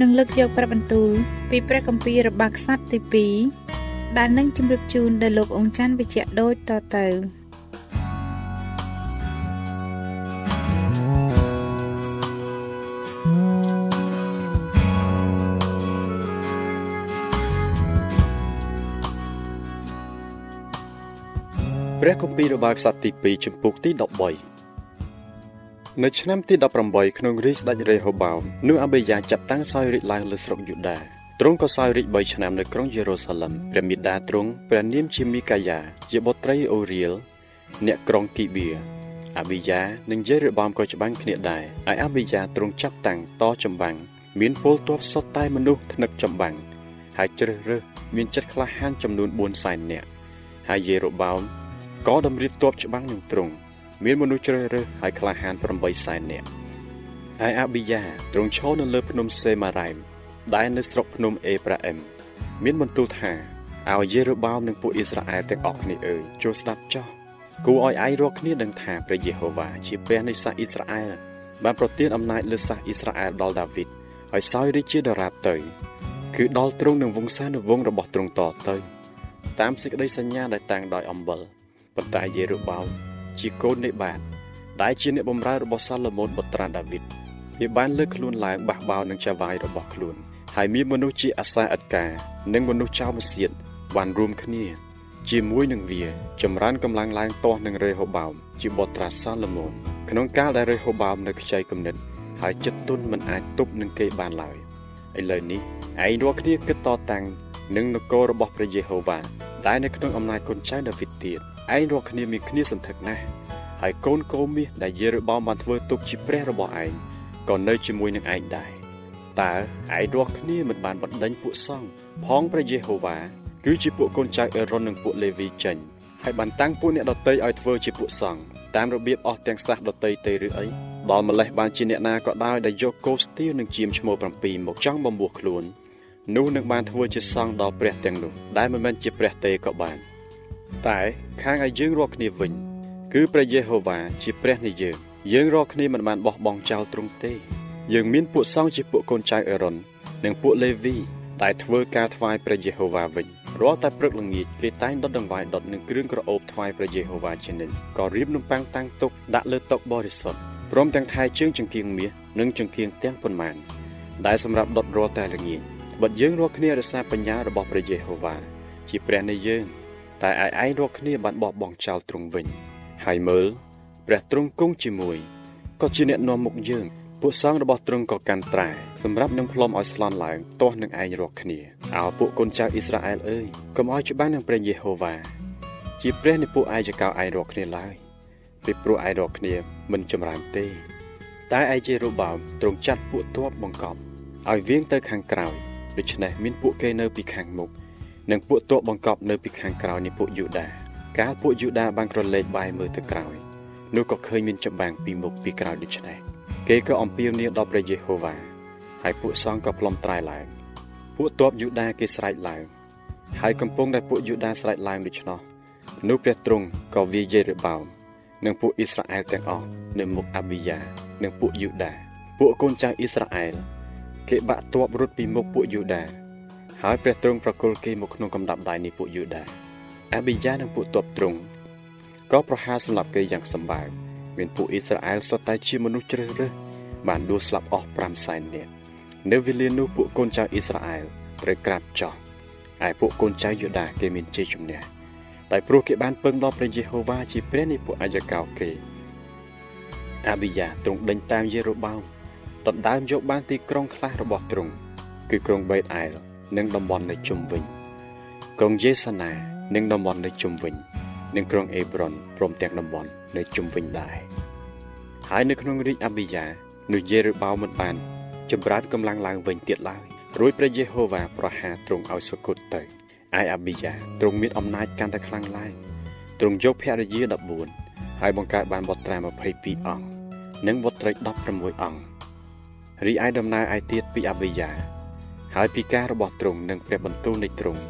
នឹងលើកយកព្រះបន្ទូលពីព្រះគម្ពីររបស់ខ្សត្រទី2ដែលនឹងជម្រាបជូនដល់លោកអង្គច័ន្ទវិជ្ជៈដូចតទៅព្រះគម្ពីររបស់ខ្សត្រទី2ចំពុកទី13 នៅឆ្នាំទី18ក្នុងរាជស្ដេចរេហូបោមនោះអាបេយ៉ាចាប់តាំងសោយរាជឡើងលើស្រុកយូដាទ្រង់ក៏សោយរាជ3ឆ្នាំនៅក្រុងយេរូសាឡឹមព្រះមេដាទ្រង់ព្រះនាមជាមីកាយ៉ាជាបុត្រីអូរៀលអ្នកក្រុងគីបៀអាបេយ៉ានិងយេរ៉េបោមក៏ច្បាំងគ្នាដែរហើយអាបេយ៉ាទ្រង់ចាប់តាំងតចម្បាំងមានពលទ័ពសុទ្ធតែមនុស្សថ្នឹកចម្បាំងហើយជ្រើសរើសមានចិត្តក្លាហានចំនួន4សែននាក់ហើយយេរ៉ូបោមក៏តម្រៀបទ័ពច្បាំងនឹងទ្រង់ មានមនុស្សជ្រើសរើសហើយក្លាហាន8សែននាក់ហើយអាប៊ីយ៉ាទ្រង់ឈរនៅលើភ្នំសេម៉ារ៉ៃមដែលនៅស្រុកភ្នំអេប្រាអឹមមានបន្ទូលថាឲ្យយេរូបោមនិងពួកអ៊ីស្រាអែលទាំងអស់គ្នាអើយចូលស្ដាប់ចោះគួរឲ្យឯងរាល់គ្នាដឹងថាព្រះយេហូវ៉ាជាព្រះនៃសាសអ៊ីស្រាអែលបានប្រទានអំណាចលើសាសអ៊ីស្រាអែលដល់ដាវីតហើយសោយរាជជាដរាបទៅ គឺដល់ទ្រង់នឹងវង្សានុវង្សរបស់ទ្រង់តទៅ តាមសេចក្តីសញ្ញាដែលតាំងដោយអំបិលប៉ុន្តែយេរូបោម ជាកូននៃបាទដែលជាអ្នកបម្រើរបស់សាឡូមោនបុត្រាដាវីតវាបានលើកខ្លួនឡើងបះបោនឹងចាវាយរបស់ខ្លួនហើយមានមនុស្សជាអាសាអិតកានិងមនុស្សចៅមសៀតបានរួមគ្នា ជាមួយនឹងវា ចម្រើនកម្លាំងឡើងទាស់នឹងរេហូបោមជាបុត្រាសាឡូមោនក្នុងកាលដែលរេហូបោមនៅខ្ចីគំនិតហើយចិត្តទុនមិនអាចទប់នឹងគេបានឡើយឥឡូវនេះឯងរាល់គ្នាគិតតតាំងនឹងនគររបស់ព្រះយេហូវ៉ាដែលនៅក្នុងអំណាចកូនចៅដាវីតទៀត ឯងរកគ្នាមានគ្នាសន្ធឹកណាស់ហើយកូនកូមាសដែលយេរូបោមបានធ្វើទុកជាព្រះរបស់ឯងក៏នៅជាមួយនឹងឯងដែរតើឯងរកគ្នាមិនបានបណ្ដេញពួកសង្ឃផងព្រះយេហូវ៉ាគឺជាពួកកូនចៅអេរ៉ុននិងពួកលេវីចេញហើយបានតាំងពួកអ្នកដតីឲ្យធ្វើជាពួកសង្ឃតាមរបៀបអស់ទាំងសាសដតីទៅឬអីដល់ម្លេះបានជាអ្នកណាក៏ដោយដែលយកគោស្ទៀវនិងជាមឈ្មោះ7មកចង់បំពោះខ្លួននោះនឹងបានធ្វើជាសង្ឃដល់ព្រះទាំងនោះដែលមិនមែនជាព្រះទេក៏បាន តែខាងឲ្យយើងរាល់គ្នាវិញ គឺព្រះយេហូវ៉ាជាព្រះនៃយើងយើងរាល់គ្នាមិនបានបោះបង់ចោលទ្រង់ទេ យើងមានពួកសង្ឃជាពួកកូនចៅអេរ៉ុននិងពួកលេវីដែលធ្វើការថ្វាយព្រះយេហូវ៉ាវិញរាល់តែព្រឹកល្ងាចគេតែងដុតដង្វាយដុតនឹងគ្រឿងក្រអូបថ្វាយព្រះយេហូវ៉ាជានិច្ចក៏រៀបនំប៉័ងតាំងទុកដាក់លើតុបរិសុទ្ធព្រមទាំងថែជើងចង្គៀងមាសនិងចង្គៀងទាំងប៉ុន្មានដែលសម្រាប់ដុតរាល់តែល្ងាចបិទយើងរាល់គ្នារក្សាបញ្ញារបស់ព្រះយេហូវ៉ាជាព្រះនៃយើង តែឯឯងរកគ្នាបានបោះបង់ចោលទ្រង់វិញហើយមើលព្រះទ្រង់គង់ជាមួយក៏ជាអ្នកនាំមុខយើងពួកសង្ឃរបស់ទ្រង់ក៏កាន់ត្រែសម្រាប់នឹងផ្លុំឲ្យស្លន់ឡើងទាស់នឹងឯងរកគ្នាអោពួកកូនចៅអ៊ីស្រាអែលអើយកុំឲ្យច្បាំងនឹងព្រះយេហូវ៉ាជាព្រះនៃពួកឯងចកោឯងរកគ្នាឡើយពីព្រោះឯងរកគ្នាមិនចម្រើនទេ តែឯជារូបោមទ្រង់ចាត់ពួកទ័ពបង្កប់ឲ្យវៀងទៅខាងក្រោយដូច្នេះមានពួកគេនៅពីខាងមុខ និងពួកទ័ពបង្កប់នៅពីខាងក្រោយនៃពួកយូដាកាលពួកយូដាបានក្រឡេកបាយមើលទៅក្រោយនោះក៏ឃើញមានចម្បាំងពីមុខពីក្រោយដូច្នេះគេក៏អំពាវនាវដល់ព្រះយេហូវ៉ាហើយពួកសង្ឃក៏ផ្លុំត្រែឡើងពួកទ័ពយូដាគេស្រែកឡើងហើយកំពុងតែពួកយូដាស្រែកឡើងដូច្នោះនោះព្រះទ្រង់ក៏វាយយេរបោមនិងពួកអ៊ីស្រាអែលទាំងអស់នៅមុខអាប៊ីយ៉ានិងពួកយូដាពួកកូនចៅអ៊ីស្រាអែលគេបាក់ទ័ពរត់ពីមុខពួកយូដា ហើយព្រះទ្រង់ប្រគល់គេមកក្នុងកំដាប់ដៃនៃពួកយូដាអាប៊ីយ៉ានិងពួកទ័ពទ្រង់ក៏ប្រហារសម្លាប់គេយ៉ាងសម្បើមមានពួកអ៊ីស្រាអែលសុទ្ធតែជាមនុស្សជ្រើសរើសបានដួលស្លាប់អស់5សែននាក់នៅវេលានោះពួកកូនចៅអ៊ីស្រាអែលត្រូវក្រាបចុះឯពួកកូនចៅយូដាគេមានជ័យជំនះដោយព្រោះគេបានពឹងដល់ព្រះយេហូវ៉ាជាព្រះនៃពួកអាយកោគេអាប៊ីយ៉ាទ្រង់ដេញតាមយេរូបោមដណ្ដើមយកបានទីក្រុងខ្លះរបស់ទ្រង់គឺក្រុងបេតអែល និងតំបន់នៅជុំវិញក្រុងយេសាណានិងតំបន់នៅជុំវិញនិងក្រុងអេប្រុនព្រមទាំងតំបន់នៅជុំវិញដែរហើយនៅក្នុងរាជអាប៊ីយ៉ានោះយេរូបោមមិនបានចម្រើនកម្លាំងឡើងវិញទៀតឡើយរួចព្រះយេហូវ៉ាប្រហារទ្រង់ឲ្យសុគតទៅឯអាប៊ីយ៉ាទ្រង់មានអំណាចកាន់តែខ្លាំងឡើងទ្រង់យកភរិយា14ហើយបង្កើតបានបុត្រា22អង្គនិងបុត្រី16អង្គរីឯដំណើរឯទៀតពីអាប៊ីយ៉ា ហើយពីការរបស់ទ្រង់និងព្រះបន្ទូលនៃទ្រង់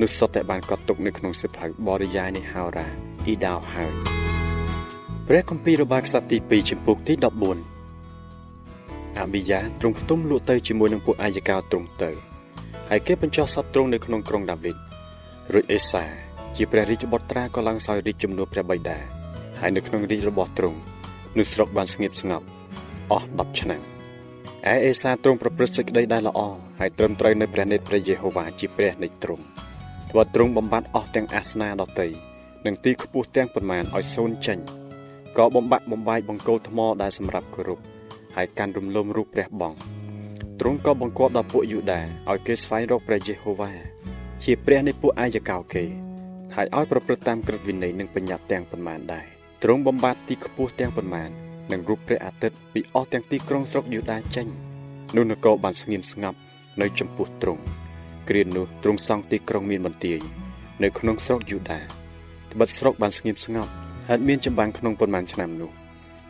នោះសុទ្ធតែបានកត់ទុកនៅក្នុងសិភៅបរិយាយនៃហោរាអ៊ីដោហើយព្រះគម្ពីររបស់ខ្សត្រទី2ចំពុកទី14អាប៊ីយ៉ាទ្រង់ផ្ទុំលក់ទៅជាមួយនឹងពួកអាយកោទ្រង់ទៅហើយគេបញ្ចុះសត្វទ្រង់នៅក្នុងក្រុងដាវីតរួចអេសាជាព្រះរាជបុត្រាក៏ឡើងសោយរាជជំនួសព្រះបិតាហើយនៅក្នុងរាជរបស់ទ្រង់នោះស្រុកបានស្ងៀមស្ងាត់អស់10ឆ្នាំ ឯអេសាទ្រង់ប្រព្រឹត្តសេចក្តីដែលល្អហើយត្រឹមត្រូវនៅព្រះនេតព្រះយេហូវ៉ាជាព្រះនៃទ្រង់ធ្វើទ្រង់បំបត្តិអស់ទាំងអាសនាដតីនិងទីខ្ពស់ទាំងប៉ុន្មានឲ្យសូន្យចេញក៏បំបាក់បំបាយបង្គោលថ្មដែលសម្រាប់គោរពហើយកាន់រំលំរូបព្រះបងទ្រង់ក៏បង្គាប់ដល់ពួកយូដាឲ្យគេស្វែងរកព្រះយេហូវ៉ាជាព្រះនៃពួកអាយកោគេហើយឲ្យប្រព្រឹត្តតាមក្រឹតវិន័យនិងបញ្ញត្តិទាំងប៉ុន្មានដែរទ្រង់បំបត្តិទីខ្ពស់ទាំងប៉ុន្មាន និងរូបព្រះអាទិត្យពីអស់ទាំងទីក្រុងស្រុកយូដាចេញនោះនគរបានស្ងៀមស្ងាត់នៅចំពោះទ្រង់គ្រានោះទ្រង់សង់ទីក្រុងមានបន្ទាយនៅក្នុងស្រុកយូដាត្បិតស្រុកបានស្ងៀមស្ងាត់ហើយមានចម្បាំងក្នុងប៉ុន្មានឆ្នាំនោះ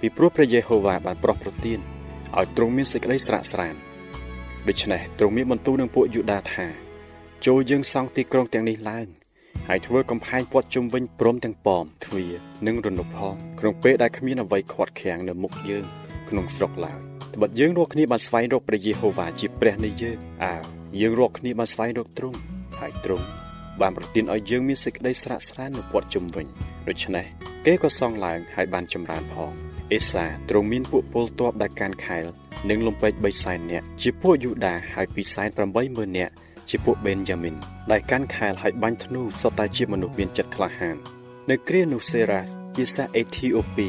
ពីព្រោះព្រះយេហូវ៉ាបានប្រោះប្រទានឲ្យទ្រង់មានសេចក្តីស្រាក់ស្រានដូច្នេះទ្រង់មានបន្ទូលនឹងពួកយូដាថា ចូលយើងសង់ទីក្រុងទាំងនេះឡើង ហើយធ្វើកំផែងព័ទ្ធជុំវិញព្រមទាំងប៉មទ្វារនិងរនុកផងក្នុងពេលដែលគ្មានអ្វីខាត់ខាំងនៅមុខយើងក្នុងស្រុកឡើយត្បិតយើងរាល់គ្នាបានស្វែងរកព្រះយេហូវ៉ាជាព្រះនៃយើងអើយើងរាល់គ្នាបានស្វែងរកទ្រង់ហើយទ្រង់បានប្រទានឲ្យយើងមានសេចក្តីស្រាក់ស្រាននៅព័ទ្ធជុំវិញដូច្នេះគេក៏សង់ឡើងហើយបានចម្រើនផងអេសាទ្រង់មានពួកពលទ័ពដែលកាន់ខែលនិងលំពេច3សែននាក់ជាពួកយូដាហើយ2សែន80000នាក់ ជាពួកបេនយ៉ាមីនដែលកាន់ខែលហើយបាញ់ធ្នូសុទ្ធតែជាមនុស្សមានចិត្តក្លាហាននៅគ្រានោះសេរ៉ាជាសាសអេធីអូពី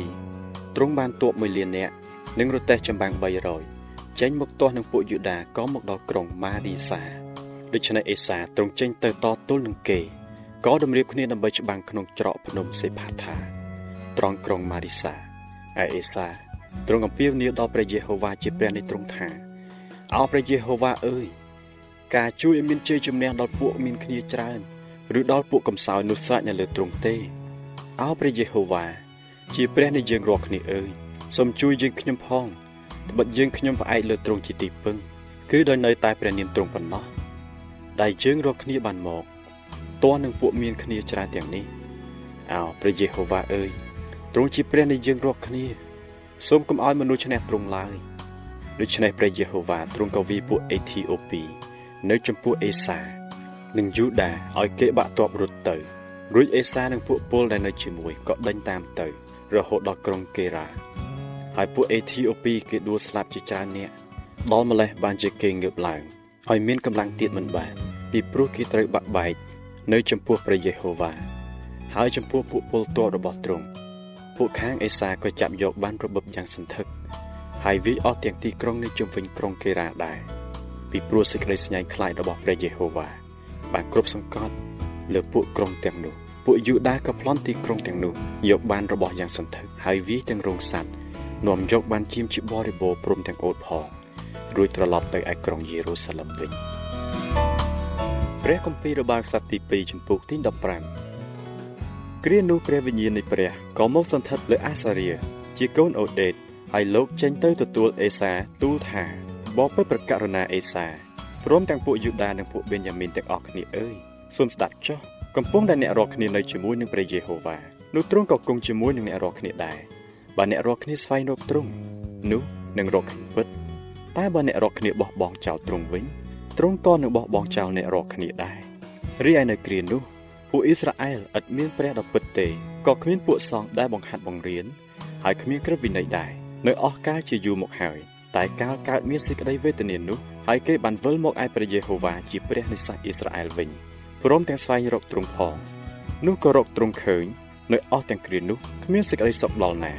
ទ្រង់បានទ័ព1លាននាក់និងរទេះចម្បាំង300ចេញមកទាស់នឹងពួកយូដាក៏មកដល់ក្រុងម៉ាឌីសាដូច្នេះអេសាទ្រង់ចេញទៅតទល់នឹងគេក៏តម្រៀបគ្នាដើម្បីច្បាំងក្នុងច្រកភ្នំសេផាថាត្រង់ក្រុងម៉ាឌីសាឯអេសាទ្រង់អំពាវនាវដល់ព្រះយេហូវ៉ាជាព្រះនៃទ្រង់ថាអោព្រះយេហូវ៉ាអើយ ការជួយឲ្យមានជ័យជំនះដល់ពួកមានគ្នាច្រើនឬដល់ពួកកំសោយនោះស្រេចនៅលើទ្រង់ទេអោព្រះយេហូវ៉ាជាព្រះនៃយើងរាល់គ្នាអើយសូមជួយយើងខ្ញុំផងត្បិតយើងខ្ញុំផ្អែកលើទ្រង់ជាទីពឹងគឺដោយនៅតែព្រះនាមទ្រង់ប៉ុណ្ណោះដែលយើងរាល់គ្នាបានមកតើនឹងពួកមានគ្នាច្រើនទាំងនេះអោព្រះយេហូវ៉ាអើយទ្រង់ជាព្រះនៃយើងរាល់គ្នាសូមកុំឲ្យមនុស្សឈ្នះទ្រង់ឡើយដូច្នេះព្រះយេហូវ៉ាទ្រង់ក៏វាពួកអេធីអូពី នៅចំពោះអេសា និងយូដាឲ្យគេបាក់ទ័ពរត់ទៅរួចអេសានិងពួកពលដែលនៅជាមួយក៏ដេញតាមទៅ រហូតដល់ក្រុងកេរ៉ាហើយពួកអេធីអូពីគេដួលស្លាប់ជាច្រើននាក់ដល់ម្លេះបានជាគេងើបឡើងឲ្យមានកម្លាំងទៀតមិនបានពីព្រោះគេត្រូវបាក់បែកនៅចំពោះព្រះយេហូវ៉ាហើយចំពោះពួកពលទ័ពរបស់ទ្រង់ពួកខាងអេសាក៏ចាប់យកបានរបបយ៉ាងសន្ធឹកហើយវាអស់ទាំងទីក្រុងនៅជុំវិញក្រុងកេរ៉ាដែរ ពីព្រោះសេចក្តីស្ញាញ់ខ្លាចរបស់ព្រះយេហូវ៉ាបានគ្រប់សង្កត់លើពួកក្រុងទាំងនោះពួកយូដាក៏ប្លន់ទីក្រុងទាំងនោះយកបានរបស់យ៉ាងសន្ធឹកហើយវាទាំងរោងសัตว์នាំយកបានជាមជាបរិបូរព្រមទាំងអូតផងរួចត្រឡប់ទៅឯក្រុងយេរូសាឡឹមវិញព្រះគម្ពីររបស់ខ្សត្រទី2ចំពុកទី15គ្រានោះព្រះវិញ្ញាណនៃព្រះក៏មកសន្ធិដ្ឋលើអាសារៀជាកូនអូដេតហើយលោកចេញទៅទទួលអេសាទូលថា បបិទ្ធប្រកាសណាអេសាព្រមទាំងពួកយូដានិងពួកបេនយ៉ាមីនទាំងអស់គ្នាអើយសូមស្ដាប់ចុះកំពុងតែអ្នករាល់គ្នានៅជាមួយនឹងព្រះយេហូវ៉ានោះទ្រង់ក៏គង់ជាមួយនឹងអ្នករាល់គ្នាដែរបើអ្នករាល់គ្នាស្វែងរកទ្រង់នោះនឹងរកឃើញពិតតែបើអ្នករាល់គ្នាបោះបង់ចោលទ្រង់វិញទ្រង់ក៏នឹងបោះបង់ចោលអ្នករាល់គ្នាដែររីឯនៅគ្រានោះពួកអ៊ីស្រាអែលឥតមានព្រះដ៏ពិតទេក៏គ្មានពួកសង្ឃដែលបង្ហាត់បង្រៀនហើយគ្មានក្រឹតវិន័យដែរនៅអស់កាលជាយូរមកហើយ តែកាលកើតមានសេចក្តីវេទនានោះហើយគេបានវិលមកឯព្រះយេហូវ៉ាជាព្រះនៃសាសអ៊ីស្រាអែលវិញព្រមទាំងស្វែងរកទ្រង់ផងនោះក៏រកទ្រង់ឃើញនៅអស់ទាំងគ្រានោះគ្មានសេចក្តីសុខដល់ណា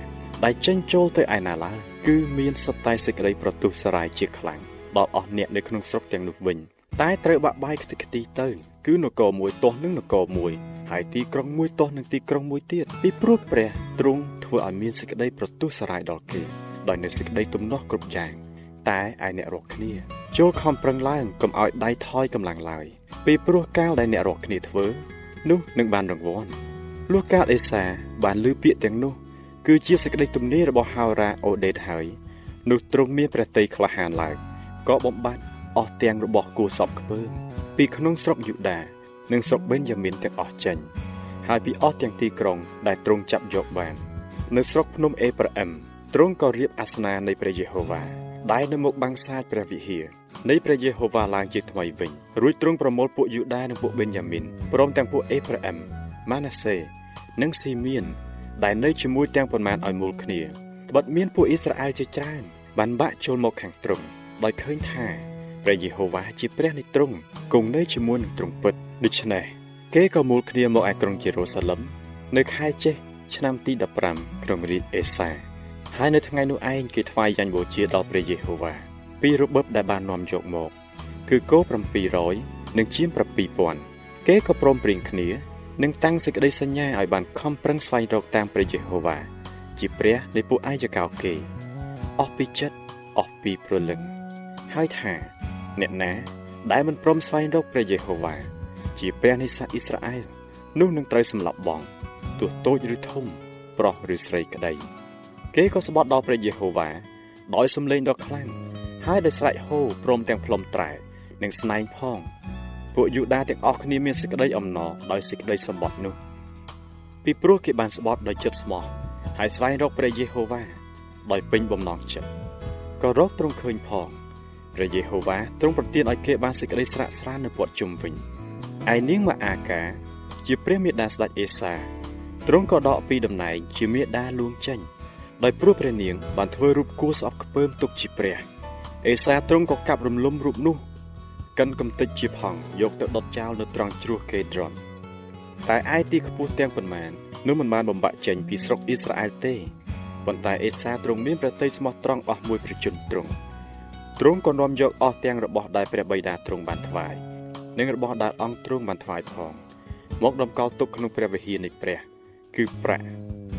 ដែលចេញចូលទៅឯណាឡើយគឺមានសុទ្ធតែសេចក្តីប្រទុះសរាយជាខ្លាំងដល់អស់អ្នកនៅក្នុងស្រុកទាំងនោះវិញតែត្រូវបាក់បាយខ្ទេចខ្ទីទៅ គឺនគរមួយទាស់នឹងនគរមួយហើយទីក្រុងមួយទាស់នឹងទីក្រុងមួយទៀតពីព្រោះព្រះទ្រង់ធ្វើឲ្យមានសេចក្តីប្រទុះសរាយដល់គេ ដោយនៅសេចក្តីទំនាស់គ្រប់យ៉ាងតែឯអ្នករកគ្នាចូលខំប្រឹងឡើងកុំឲ្យដៃថយកម្លាំងឡើយពីព្រោះកាលដែលអ្នករកគ្នាធ្វើ នោះនឹងបានរង្វាន់លុះកាលអេសា បានលើពាក្យទាំងនោះ គឺជាសេចក្តីទំនាយរបស់ហោរ៉ាអូដេតហើយនោះទ្រង់មានព្រះតីក្លាហានឡើងក៏បំបត្តិអស់ទាំងរបស់គូសពខ្ពើមពីក្នុងស្រុកយូដានិងស្រុកបេនយ៉ាមីនទាំងអស់ចេញហើយពីអស់ទាំងទីក្រុងដែលទ្រង់ចាប់យកបាន នៅស្រុកភ្នំអេប្រាអឹម ទ្រង់ក៏រៀបអាសនៈនៃព្រះយេហូវ៉ាដែលនៅមុខបាំងសាចព្រះវិហារនៃព្រះយេហូវ៉ាឡើងជាថ្មីវិញរួចទ្រង់ប្រមូលពួកយូដានិងពួកបេនយ៉ាមីនព្រមទាំងពួកអេប្រាអឹមម៉ាណាសេនិងស៊ីមៀនដែលនៅជាមួយទាំងប៉ុន្មានឲ្យមូលគ្នាត្បិតមានពួកអ៊ីស្រាអែលជាច្រើនបានបាក់ចូលមកខាងទ្រង់ដោយឃើញថាព្រះយេហូវ៉ាជាព្រះនៃទ្រង់គង់នៅជាមួយនឹងទ្រង់ពិតដូច្នេះគេក៏មូលគ្នាមកឯក្រុងយេរូសាឡឹមនៅខែចេះឆ្នាំទី15ក្នុងរាជអេសា ហើយនៅថ្ងៃនោះឯងគេថ្វាយយ៉ាញ់បូជាដល់ព្រះយេហូវ៉ាពីរបបដែលបាននាំយកមក គឺគោ700និងជៀម7000គេក៏ព្រមព្រៀងគ្នានិងតាំងសេចក្តីសញ្ញាឲ្យបានខំប្រឹងស្វែងរកតាមព្រះយេហូវ៉ាជាព្រះនៃពួកអាយកោគេអស់ពីចិត្តអស់ពីព្រលឹងហើយថា អ្នកណា ដែលមិនព្រមស្វែងរកព្រះយេហូវ៉ាជាព្រះនៃសាសអ៊ីស្រាអែលនោះនឹងត្រូវសម្លាប់បងទោះតូចឬធំ ប្រុសឬស្រីក្តី គេក៏ស្បត់ដល់ព្រះយេហូវ៉ាដោយសំឡេងដ៏ខ្លាំងហើយដោយស្រែកហូព្រមទាំងផ្លុំត្រែនិងស្នែងផងពួកយូដាទាំងអស់គ្នាមានសេចក្តីអំណរដោយសេចក្តីសម្បត្តិនោះ ពីព្រោះគេបានស្បត់ដោយចិត្តស្មោះហើយស្វែងរកព្រះយេហូវ៉ាដោយពេញបំណងចិត្តក៏រកទ្រង់ឃើញផងព្រះយេហូវ៉ាទ្រង់ប្រទានឲ្យគេបានសេចក្តីស្រាក់ស្រាននៅព័ទ្ធជុំវិញឯនាងម៉ាអាកា ជាព្រះមេដាស្ដេចអេសាទ្រង់ក៏ដកពីតំណែងជាមេដាលួងចេញ ដោយព្រោះព្រះនាងបានធ្វើរូបគួរស្អប់ខ្ពើមទុកជាព្រះអេសាទ្រង់ក៏កាប់រំលំរូបនោះកិនកំតិចជាផង់យកទៅដុតចោលនៅត្រង់ជ្រោះកេដ្រុនតែឯទីខ្ពស់ទាំងប៉ុន្មាននោះមិនបានបំបាក់ចេញពីស្រុកអ៊ីស្រាអែលទេប៉ុន្តែអេសាទ្រង់មានប្រតិយស្មោះត្រង់អស់មួយប្រជជនទ្រង់ទ្រង់ក៏នាំយកអស់ទាំងរបស់ដែលព្រះបិតាទ្រង់បានថ្វាយនិងរបស់ដែលអង្គទ្រង់បានថ្វាយផងមកដំកល់ទុកក្នុងព្រះវិហារនៃព្រះ គឺប្រាក់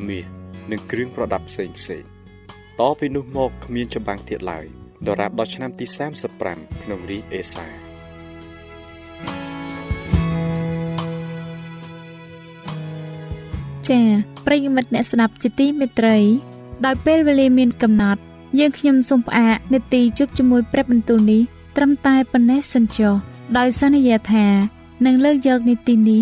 មាសនិងគ្រឿងប្រដាប់ផ្សេងផ្សេងតពីនោះមកគ្មានចម្បាំងទៀតឡើយដរាបដល់ឆ្នាំទី35ក្នុងរាជអេសាចា៎ប្រិយមិត្តអ្នកស្ដាប់ជាទីមេត្រី ដោយពេលវេលាមានកំណត់ យើងខ្ញុំសូមផ្អាកនាទីជប់ជាមួយព្រឹបបន្ទូលនេះត្រឹមតែប៉ុណ្ណេះសិនចុះដោយសន្យាថានឹងលើកយកនីតិនេះ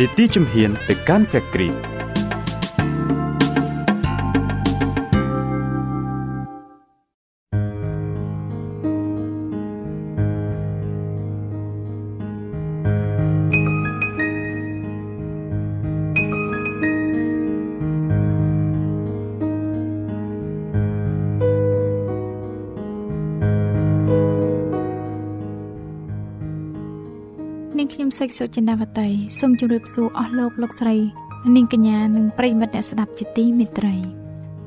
នីតិជំហានទៅកាន់ព្រះគ្រីស្ទ សេចសុចិនាវតីសូមជម្រាបសួរអស់លោកលោកស្រីនាងកញ្ញានិងប្រិយមិត្តអ្នកស្ដាប់ជាទីមេត្រី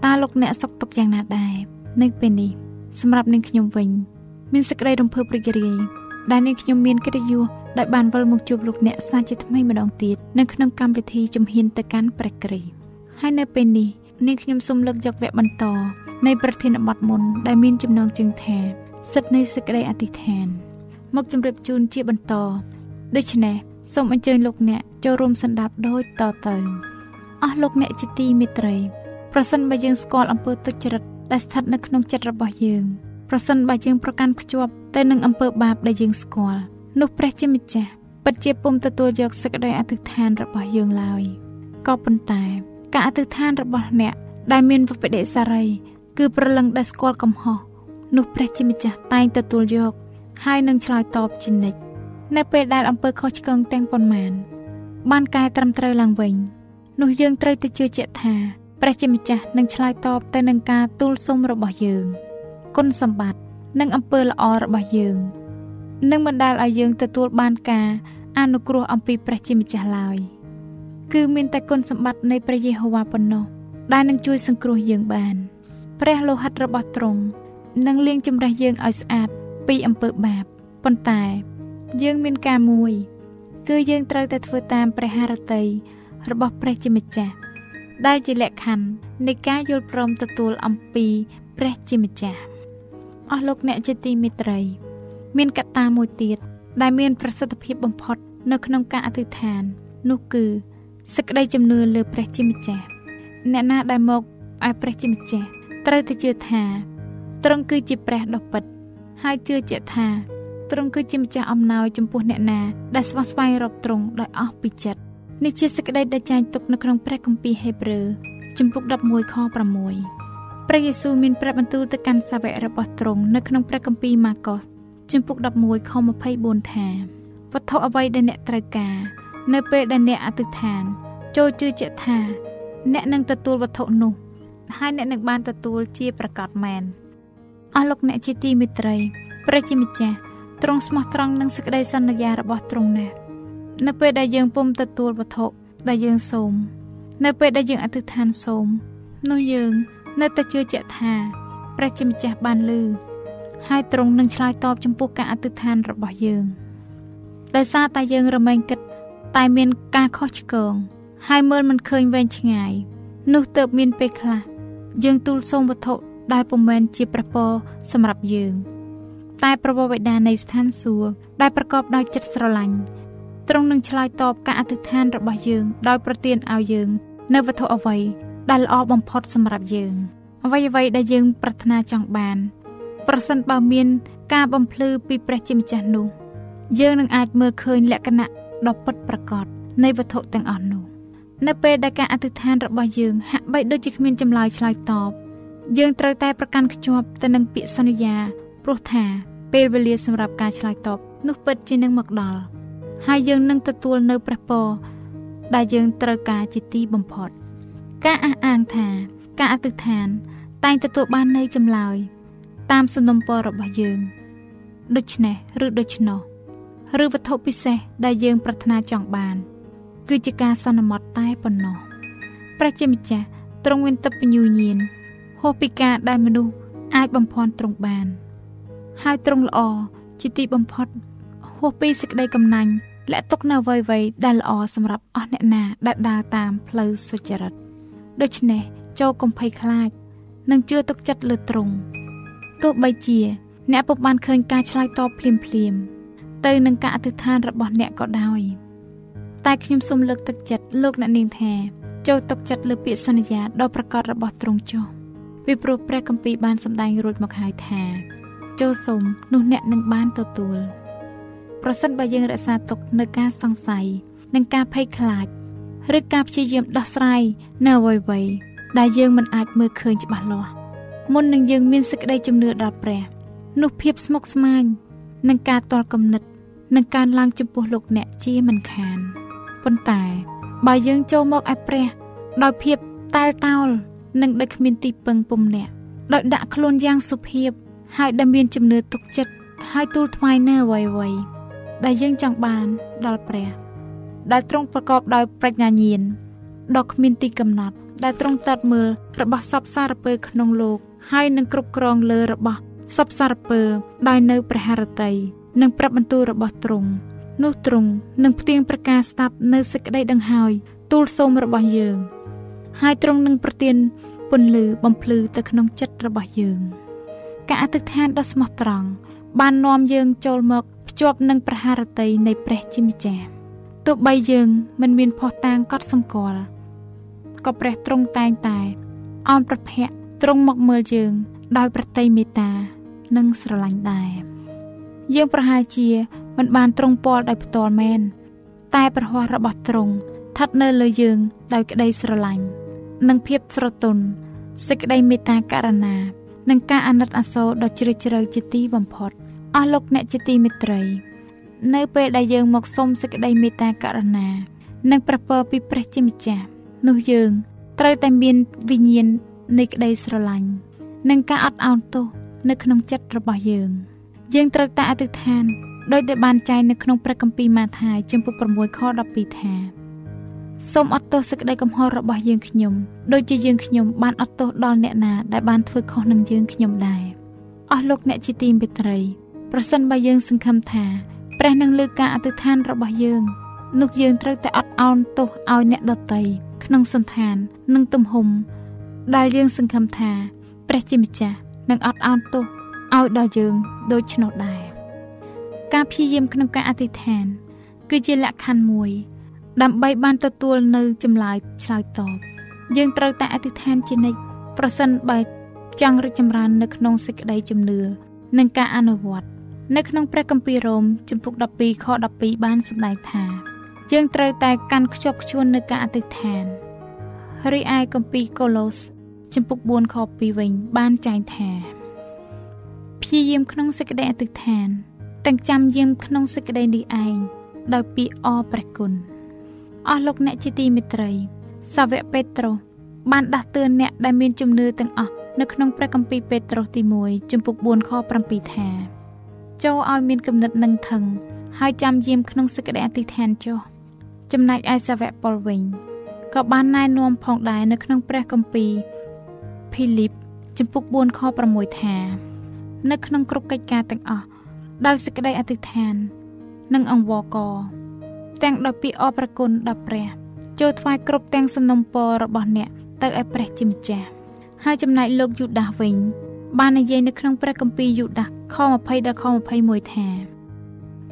តើលោកអ្នកសុខទុក្ខយ៉ាងណាដែរនៅពេលនេះសម្រាប់នាងខ្ញុំវិញ មានសេចក្តីរំភើបរីករាយដែលនាងខ្ញុំមានកិត្តិយសដែលបានវិលមកជួបលោកអ្នកសាជាថ្មីម្ដងទៀតនៅក្នុងកម្មវិធីជំហានទៅកាន់ព្រះគ្រីស្ទហើយនៅពេលនេះនាងខ្ញុំសូមលើកយកវគ្គបន្តនៃប្រធានបទមុនដែលមានចំណងជើងថាសិទ្ធិនៃសេចក្តីអធិដ្ឋានមកជម្រាបជូនជាបន្ត ដូច្នេះសូមអញ្ជើញលោកអ្នកចូលរួមសន្តាប់ដូចតទៅអស់លោកអ្នកជាទីមេត្រីប្រសិនបើយើងស្គាល់អំពើទុច្ចរិតដែលស្ថិតនៅក្នុងចិត្តរបស់យើងប្រសិនបើយើងប្រកាន់ខ្ជាប់ទៅនឹងអំពើបាបដែលយើងស្គាល់នោះព្រះជាម្ចាស់ពិតជាពុំទទួលយកសេចក្តីអធិដ្ឋានរបស់យើងឡើយក៏ប៉ុន្តែការអធិដ្ឋានរបស់អ្នកដែលមានវិបដិសារី គឺប្រលឹងដែលស្គាល់កំហុសនោះព្រះជាម្ចាស់តែងទទួលយក ហើយនឹងឆ្លើយតបជានិច្ច នៅពេលដែលអំពើខុសឆ្គងទាំងប៉ុន្មានបានកែត្រឹមត្រូវឡើងវិញនោះយើងត្រូវតែជឿជាក់ថាព្រះជាម្ចាស់នឹងឆ្លើយតបទៅនឹងការទូលសុំរបស់យើងគុណសម្បត្តិនិងអំពើល្អរបស់យើងនឹងបណ្ដាលឲ្យយើងទទួលបានការអនុគ្រោះអំពីព្រះជាម្ចាស់ឡើយគឺមានតែគុណសម្បត្តិនៃព្រះយេហូវ៉ាប៉ុណ្ណោះដែលនឹងជួយសង្គ្រោះយើងបានព្រះលោហិតរបស់ទ្រង់នឹងលាងជម្រះយើងឲ្យស្អាតពីអំពើបាបប៉ុន្តែ យើងមានការមួយ គឺយើងត្រូវតែធ្វើតាមព្រះハរតីរបស់ព្រះជាម្ចាស់ដែលជាលក្ខខណ្ឌនៃការយល់ព្រមទទួលអំពីព្រះជាម្ចាស់អស់លោកអ្នកជាទីមេត្រី មានកត្តាមួយទៀតដែលមានប្រសិទ្ធភាពបំផុត នៅក្នុងការអធិដ្ឋាន នោះគឺសេចក្តីជំនឿលើព្រះជាម្ចាស់អ្នកណាដែលមកឲ្យព្រះជាម្ចាស់ត្រូវតែជឿថាទ្រង់គឺជាព្រះដ៏ពិត ហើយជឿជាក់ថា ទ្រង់គឺជាម្ចាស់អំណោយចំពោះអ្នកណាដែលស្វះស្វែងរកទ្រង់ដោយអស់ពីចិត្តនេះជាសេចក្តីដែលចែងទុកនៅក្នុងព្រះគម្ពីរហេព្រើរជំពូក11ខ6ព្រះយេស៊ូវមានប្រាប់បន្ទូលទៅកាន់សាវករបស់ទ្រង់នៅក្នុងព្រះគម្ពីរម៉ាកុសជំពូក11ខ24ថាវត្ថុអ្វីដែលអ្នកត្រូវការ នៅពេលដែលអ្នកអធិដ្ឋាន ចូលជឿជាក់ថា អ្នកនឹងទទួលវត្ថុនោះហើយអ្នកនឹងបានទទួលជាប្រកាសមែនអស់លោកអ្នកជាទីមេត្រីព្រះជាម្ចាស់ ទ្រង់ស្មោះត្រង់នឹងសេចក្តីសន្យារបស់ទ្រង់ណាស់នៅពេលដែលយើងពុំទទួលវត្ថុដែលយើងសូម នៅពេលដែលយើងអធិដ្ឋានសូមនោះយើងនៅតែជឿជាក់ថាព្រះជាម្ចាស់បានលឺហើយទ្រង់នឹងឆ្លើយតបចំពោះការអធិដ្ឋានរបស់យើងដោយសារតែយើងរមែងគិតតែមានការខុសឆ្គងហើយមើលមិនឃើញវែងឆ្ងាយនោះទៅមានពេលខ្លះយើងទូលសូមវត្ថុដែលពុំមែនជាប្រពរសម្រាប់យើង តែប្រពរវេដានៃស្ថានសួគ៌ដែលប្រកបដោយចិត្តស្រឡាញ់ទ្រង់នឹងឆ្លើយតបការអធិដ្ឋានរបស់យើង ដោយប្រទានឲ្យយើង នៅវត្ថុអ្វីដែលល្អបំផុតសម្រាប់យើង អ្វីអ្វីដែលយើង ប្រាថ្នាចង់បាន ប្រសិនបើមាន ការបំភ្លឺពីព្រះជាម្ចាស់នោះ យើងនឹងអាចមើលឃើញលក្ខណៈដ៏ពិតប្រាកដនៃវត្ថុទាំងអស់នោះនៅពេលដែលការអធិដ្ឋានរបស់យើងហាក់បីដូចជាគ្មានចម្លើយឆ្លើយតបយើងត្រូវតែប្រកាន់ខ្ជាប់ទៅនឹងពាក្យសន្យាព្រោះថា ពេលវេលាសម្រាប់ការឆ្លើយតបនោះពិតជានឹងមកដល់ហើយយើងនឹងទទួលនៅព្រះពរដែលយើងត្រូវការជាទីបំផុត ការអះអាងថាការអធិដ្ឋាន តែងទទួលបាននៅចម្លើយ តាមសំណុំពររបស់យើង ដូច្នេះឬដូច្នោះឬវត្ថុពិសេសដែលយើងប្រាថ្នាចង់បាន គឺជាការសន្មត់តែប៉ុណ្ណោះព្រះជាម្ចាស់ទ្រង់មានទឹកពញ្ញូញៀនហួសពីការដែលមនុស្សអាចបំភាន់ទ្រង់បាន ហើយទ្រង់ល្អជាទីបំផុតហួសពីសេចក្តីកំណាញ់លាក់ទុកនៅអ្វីៗដែលល្អសម្រាប់អស់អ្នកណាដែលដើរតាមផ្លូវសុចរិតដូច្នេះចូលកុំភ័យខ្លាចនិងជឿទុកចិត្តលើទ្រង់ទោះបីជា អ្នកពុំបានឃើញការឆ្លើយតបភ្លាមភ្លាមទៅនឹងការអធិដ្ឋានរបស់អ្នកក៏ដោយតែខ្ញុំសូមលើកទឹកចិត្តលោកអ្នកនាងថាចូលទុកចិត្តលើពាក្យសន្យាដ៏ប្រកបរបស់ទ្រង់ចុះពីព្រោះព្រះគម្ពីរបានសម្ដែងរួចមកហើយថា ចូលសូមនោះអ្នកនឹងបានទទួលប្រសិនបើយើងរក្សាទុកនៅការសង្ស័យនិងការភ័យខ្លាចឬការព្យាយាមដោះស្រាយនៅអ្វីៗដែលយើងមិនអាចមើលឃើញច្បាស់លាស់មុននឹងយើងមានសេចក្តីជំនឿដល់ព្រះនោះភាពស្មុគស្មាញនិងការតល់គំនិតនឹងកើនឡើងចំពោះលោកអ្នកជាមិនខានប៉ុន្តែបើយើងចូលមកឯព្រះដោយភាពតែលតោលនិងដោយគ្មានទីពឹងពុំអ្នកដោយដាក់ខ្លួនយ៉ាងសុភាព ហើយដែលមានជំនឿទុកចិត្តហើយទូលថ្វាយនៅអ្វីៗដែលយើងចង់បានដល់ព្រះ ដែលទ្រង់ប្រកបដោយប្រាជ្ញាញាណដ៏គ្មានទីកំណត់ ដែលទ្រង់តតមើលរបស់សពសារពើក្នុងលោក ហើយនឹងគ្រប់គ្រងលើរបស់សពសារពើដោយនៅព្រះハរតីនិងប្រាប់បន្ទូលរបស់ទ្រង់នោះទ្រង់នឹងផ្ទៀងប្រកាសស្ដាប់នៅសេចក្តីដង្ហើយទូលសូមរបស់យើង ហើយទ្រង់នឹងប្រទានពន្លឺបំភ្លឺទៅក្នុងចិត្តរបស់យើង ការអធិដ្ឋានដ៏ស្មោះត្រង់បាននាំយើងចូលមកភ្ជាប់នឹងប្រហារតីនៃព្រះជាម្ចាស់ទោះបីយើងមិនមានភ័ស្តុតាងកត់សម្គាល់ក៏ព្រះទ្រង់តែងតែអោនប្រភ័ក្រទ្រង់មកមើលយើង ដោយប្រតិមេត្តានិងស្រឡាញ់ដែរយើងប្រហែលជាមិនបានទ្រង់ពលដោយផ្ទាល់មែនតែប្រហ័សរបស់ទ្រង់ស្ថិតនៅលើយើង ដោយក្តីស្រឡាញ់និងភាពស្រទន់សេចក្តីមេត្តាករុណា និងការអាណិតអាសូរដ៏ជ្រាលជ្រៅជាទីបំផុតអស់លោកអ្នកជាទីមេត្រី នៅពេលដែលយើងមកសុំសេចក្តីមេត្តាករុណា និងប្រពើពីព្រះជាម្ចាស់នោះយើងត្រូវតែមានវិញ្ញាណនៃក្តីស្រឡាញ់និងការអត់ឱនទោសនៅក្នុងចិត្តរបស់យើង យើងត្រូវតែអធិដ្ឋានដោយដែលបានចែងនៅក្នុងព្រះគម្ពីរម៉ាថាយជំពូក6ខ12ថា សូមអត់ទោសសេចក្តីកំហុសរបស់យើងខ្ញុំដូចជាយើងខ្ញុំបានអត់ទោសដល់អ្នកណាដែលបានធ្វើខុសនឹងយើងខ្ញុំដែរអស់លោកអ្នកជាទីមេត្រីប្រសិនបើយើងសង្ឃឹមថាព្រះនឹងលើការអធិដ្ឋានរបស់យើងនោះយើងត្រូវតែអត់ឱនទោសឲ្យអ្នកដតីក្នុងសន្តាននិងទំហំដែលយើងសង្ឃឹមថាព្រះជាម្ចាស់នឹងអត់ឱនទោសឲ្យដល់យើងដូច្នោះដែរការព្យាយាមក្នុងការអធិដ្ឋាន គឺជាលក្ខខណ្ឌមួយ ដើម្បីបានទទួលនៅចម្លើយឆ្លើយតបយើងត្រូវតែអធិដ្ឋានជានិច្ចប្រសិនបើចង់រីកចម្រើននៅក្នុងសេចក្តីជំនឿនិងការអនុវត្តនៅក្នុងព្រះគម្ពីររ៉ូមជំពូក12ខ12បានសម្ដែងថា យើងត្រូវតែកាន់ខ្ជាប់ខ្ជួននៅការអធិដ្ឋានរីឯគម្ពីរកូឡូសជំពូក4ខ2វិញបានចែងថាព្យាយាមក្នុងសេចក្តីអធិដ្ឋានទាំងចាំយាមក្នុងសេចក្តីនេះឯងដោយពីអរព្រះគុណ អស់លោកអ្នកជាទីមេត្រីសាវកពេត្រុសបានដាស់តឿនអ្នកដែលមានជំនឿទាំងអស់នៅក្នុងព្រះគម្ពីរពេត្រុសទី1ជំពូក4ខ7ថាចូលឲ្យមានគំនិតនឹងថឹងហើយចាំយាមក្នុងសេចក្តីអធិដ្ឋានចុះចំណែកឯសាវកប៉ុលវិញក៏បានណែនាំផងដែរនៅក្នុងព្រះគម្ពីរភីលីបជំពូក4ខ6ថានៅក្នុងគ្រប់កិច្ចការទាំងអស់ដោយសេចក្តីអធិដ្ឋាន និងអង្វរក ទាំងដោយពាក្យអរព្រគុណដល់ព្រះចូលថ្វាយគ្រប់ទាំងសំណុំពររបស់អ្នកទៅឲ្យព្រះជាម្ចាស់ហើយចំណែកលោកយូដាសវិញ បាននិយាយនៅក្នុងព្រះគម្ពីរយូដាសខ20ដល់ខ21ថា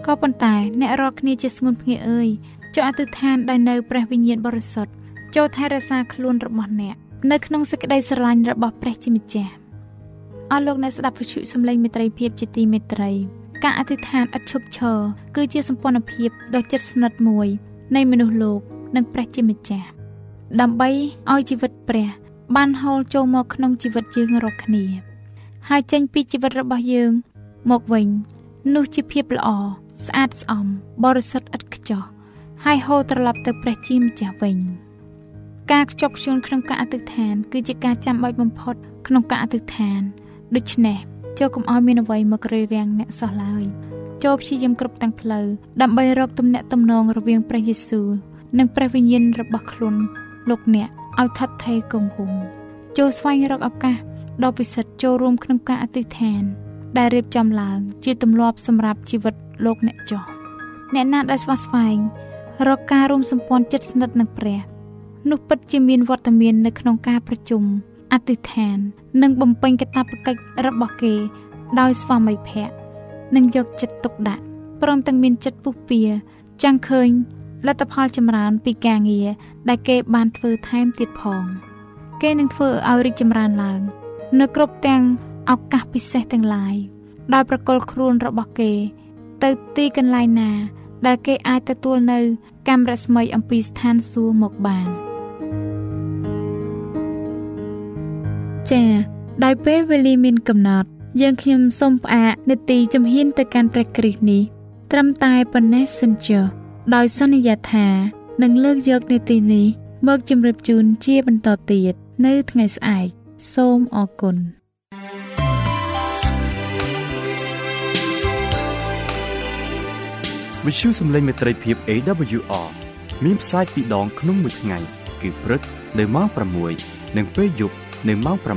ក៏ប៉ុន្តែអ្នករាល់គ្នាជាស្ងួនភ្ងាអើយចូលអធិដ្ឋានដោយនៅព្រះវិញ្ញាណបរិសុទ្ធចូលថែរក្សាខ្លួនរបស់អ្នកនៅក្នុងសេចក្តីស្រឡាញ់របស់ព្រះជាម្ចាស់អស់លោកអ្នកស្ដាប់វិទ្យុសំឡេងមេត្រីភាពជាទីមេត្រី ការអធិដ្ឋានឥតឈប់ឈរគឺជាសម្ព័ន្ធភាពដ៏ជិតស្និទ្ធមួយនៃមនុស្សលោកនិងព្រះជាម្ចាស់ដើម្បីឲ្យជីវិតព្រះ បានហូរចូលមកក្នុងជីវិតយើងរាល់គ្នាហើយចេញពីជីវិតរបស់យើងមកវិញនោះជាភាពល្អស្អាតស្អំបរិសុទ្ធឥតខ្ចោះហើយហូរត្រឡប់ទៅព្រះជាម្ចាស់វិញការខ្ជាប់ខ្ជួនក្នុងការអធិដ្ឋាន គឺជាការចាំបាច់បំផុតក្នុងការអធិដ្ឋានដូច្នេះ ចូលកុំឲ្យមានអ្វីមករារាំងអ្នកសោះឡើយចូលព្យាយាមគ្រប់ទាំងផ្លូវដើម្បីរកទំនាក់ទំនងរវាងព្រះយេស៊ូវនិងព្រះវិញ្ញាណរបស់ខ្លួនលោកអ្នកឲ្យថិតថេរគង់វង្សចូលស្វែងរកឱកាសដ៏ពិសិដ្ឋចូលរួមក្នុងការអធិដ្ឋាន ដែលរៀបចំឡើង ជាទម្លាប់សម្រាប់ជីវិតលោកអ្នកចោះអ្នកណាដែលស្វាស្វែងរកការរួមសម្ព័ន្ធចិត្តស្និទ្ធនឹងព្រះនោះពិតជាមានវត្តមាននៅក្នុងការប្រជុំ អធិដ្ឋាន និងបំពេញកាតព្វកិច្ចរបស់គេ ដោយស្វាមីភក្តិនិងយកចិត្តទុកដាក់ព្រមទាំងមានចិត្តពុះពៀចាំងឃើញលទ្ធផលចម្រើនពីការងារដែលគេបានធ្វើថែមទៀតផង គេនឹងធ្វើឲ្យរីកចម្រើនឡើង នៅគ្រប់ទាំងឱកាសពិសេសទាំងឡាយដោយប្រកល់ខ្លួនរបស់គេ ទៅទីកន្លែងណា ដែលគេអាចទទួលនៅកាំរស្មីអំពីស្ថានសួគ៌មកបាន។ ចា៎ដោយពេលវេលាមានកំណត់ យើងខ្ញុំសូមផ្អាកនេតិជំហានទៅកាន់ព្រះគ្រីស្ទនេះ ត្រឹមតែប៉ុណ្ណេះសិនចុះដោយសន្យាថានឹងលើកយកនេតិនេះមកជម្រាបជូនជាបន្តទៀតនៅថ្ងៃស្អែកសូមអរគុណវិទ្យុសំឡេងមេត្រីភាព AWR មានផ្សាយពីរដងក្នុងមួយថ្ងៃគឺព្រឹកនៅម៉ោង6និងពេលយប់ នៅម៉ោង8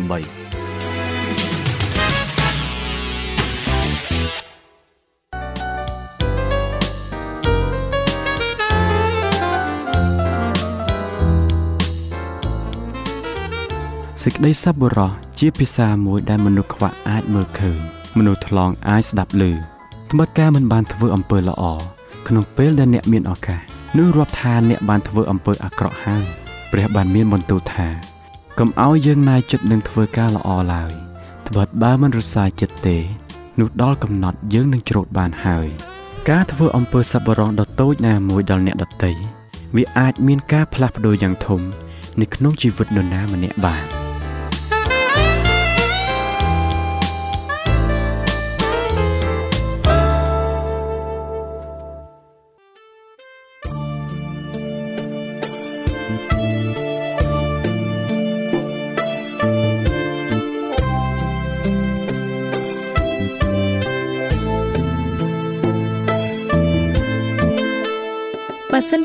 សេចក្តីសប្បុរសជាភាសាមួយដែលមនុស្សខ្វះអាចមើលឃើញមនុស្សថ្លង់អាចស្ដាប់ឮត្បិតការមិនបានធ្វើអំពើល្អក្នុងពេលដែលអ្នកមានឱកាសនោះរាប់ថាអ្នកបានធ្វើអំពើអាក្រក់ហើយព្រះបានមានបន្ទូលថា កុំឲ្យយើងណាយចិត្តនឹងធ្វើការល្អឡើយត្បិតបើមិនរសាយចិត្តទេនោះដល់កំណត់យើងនឹងច្រូតបានហើយ ការធ្វើអំពើសប្បុរសដ៏តូចណាមួយដល់អ្នកដទៃវាអាចមានការផ្លាស់ប្ដូរយ៉ាងធំនៅក្នុងជីវិតនរណាម្នាក់បាន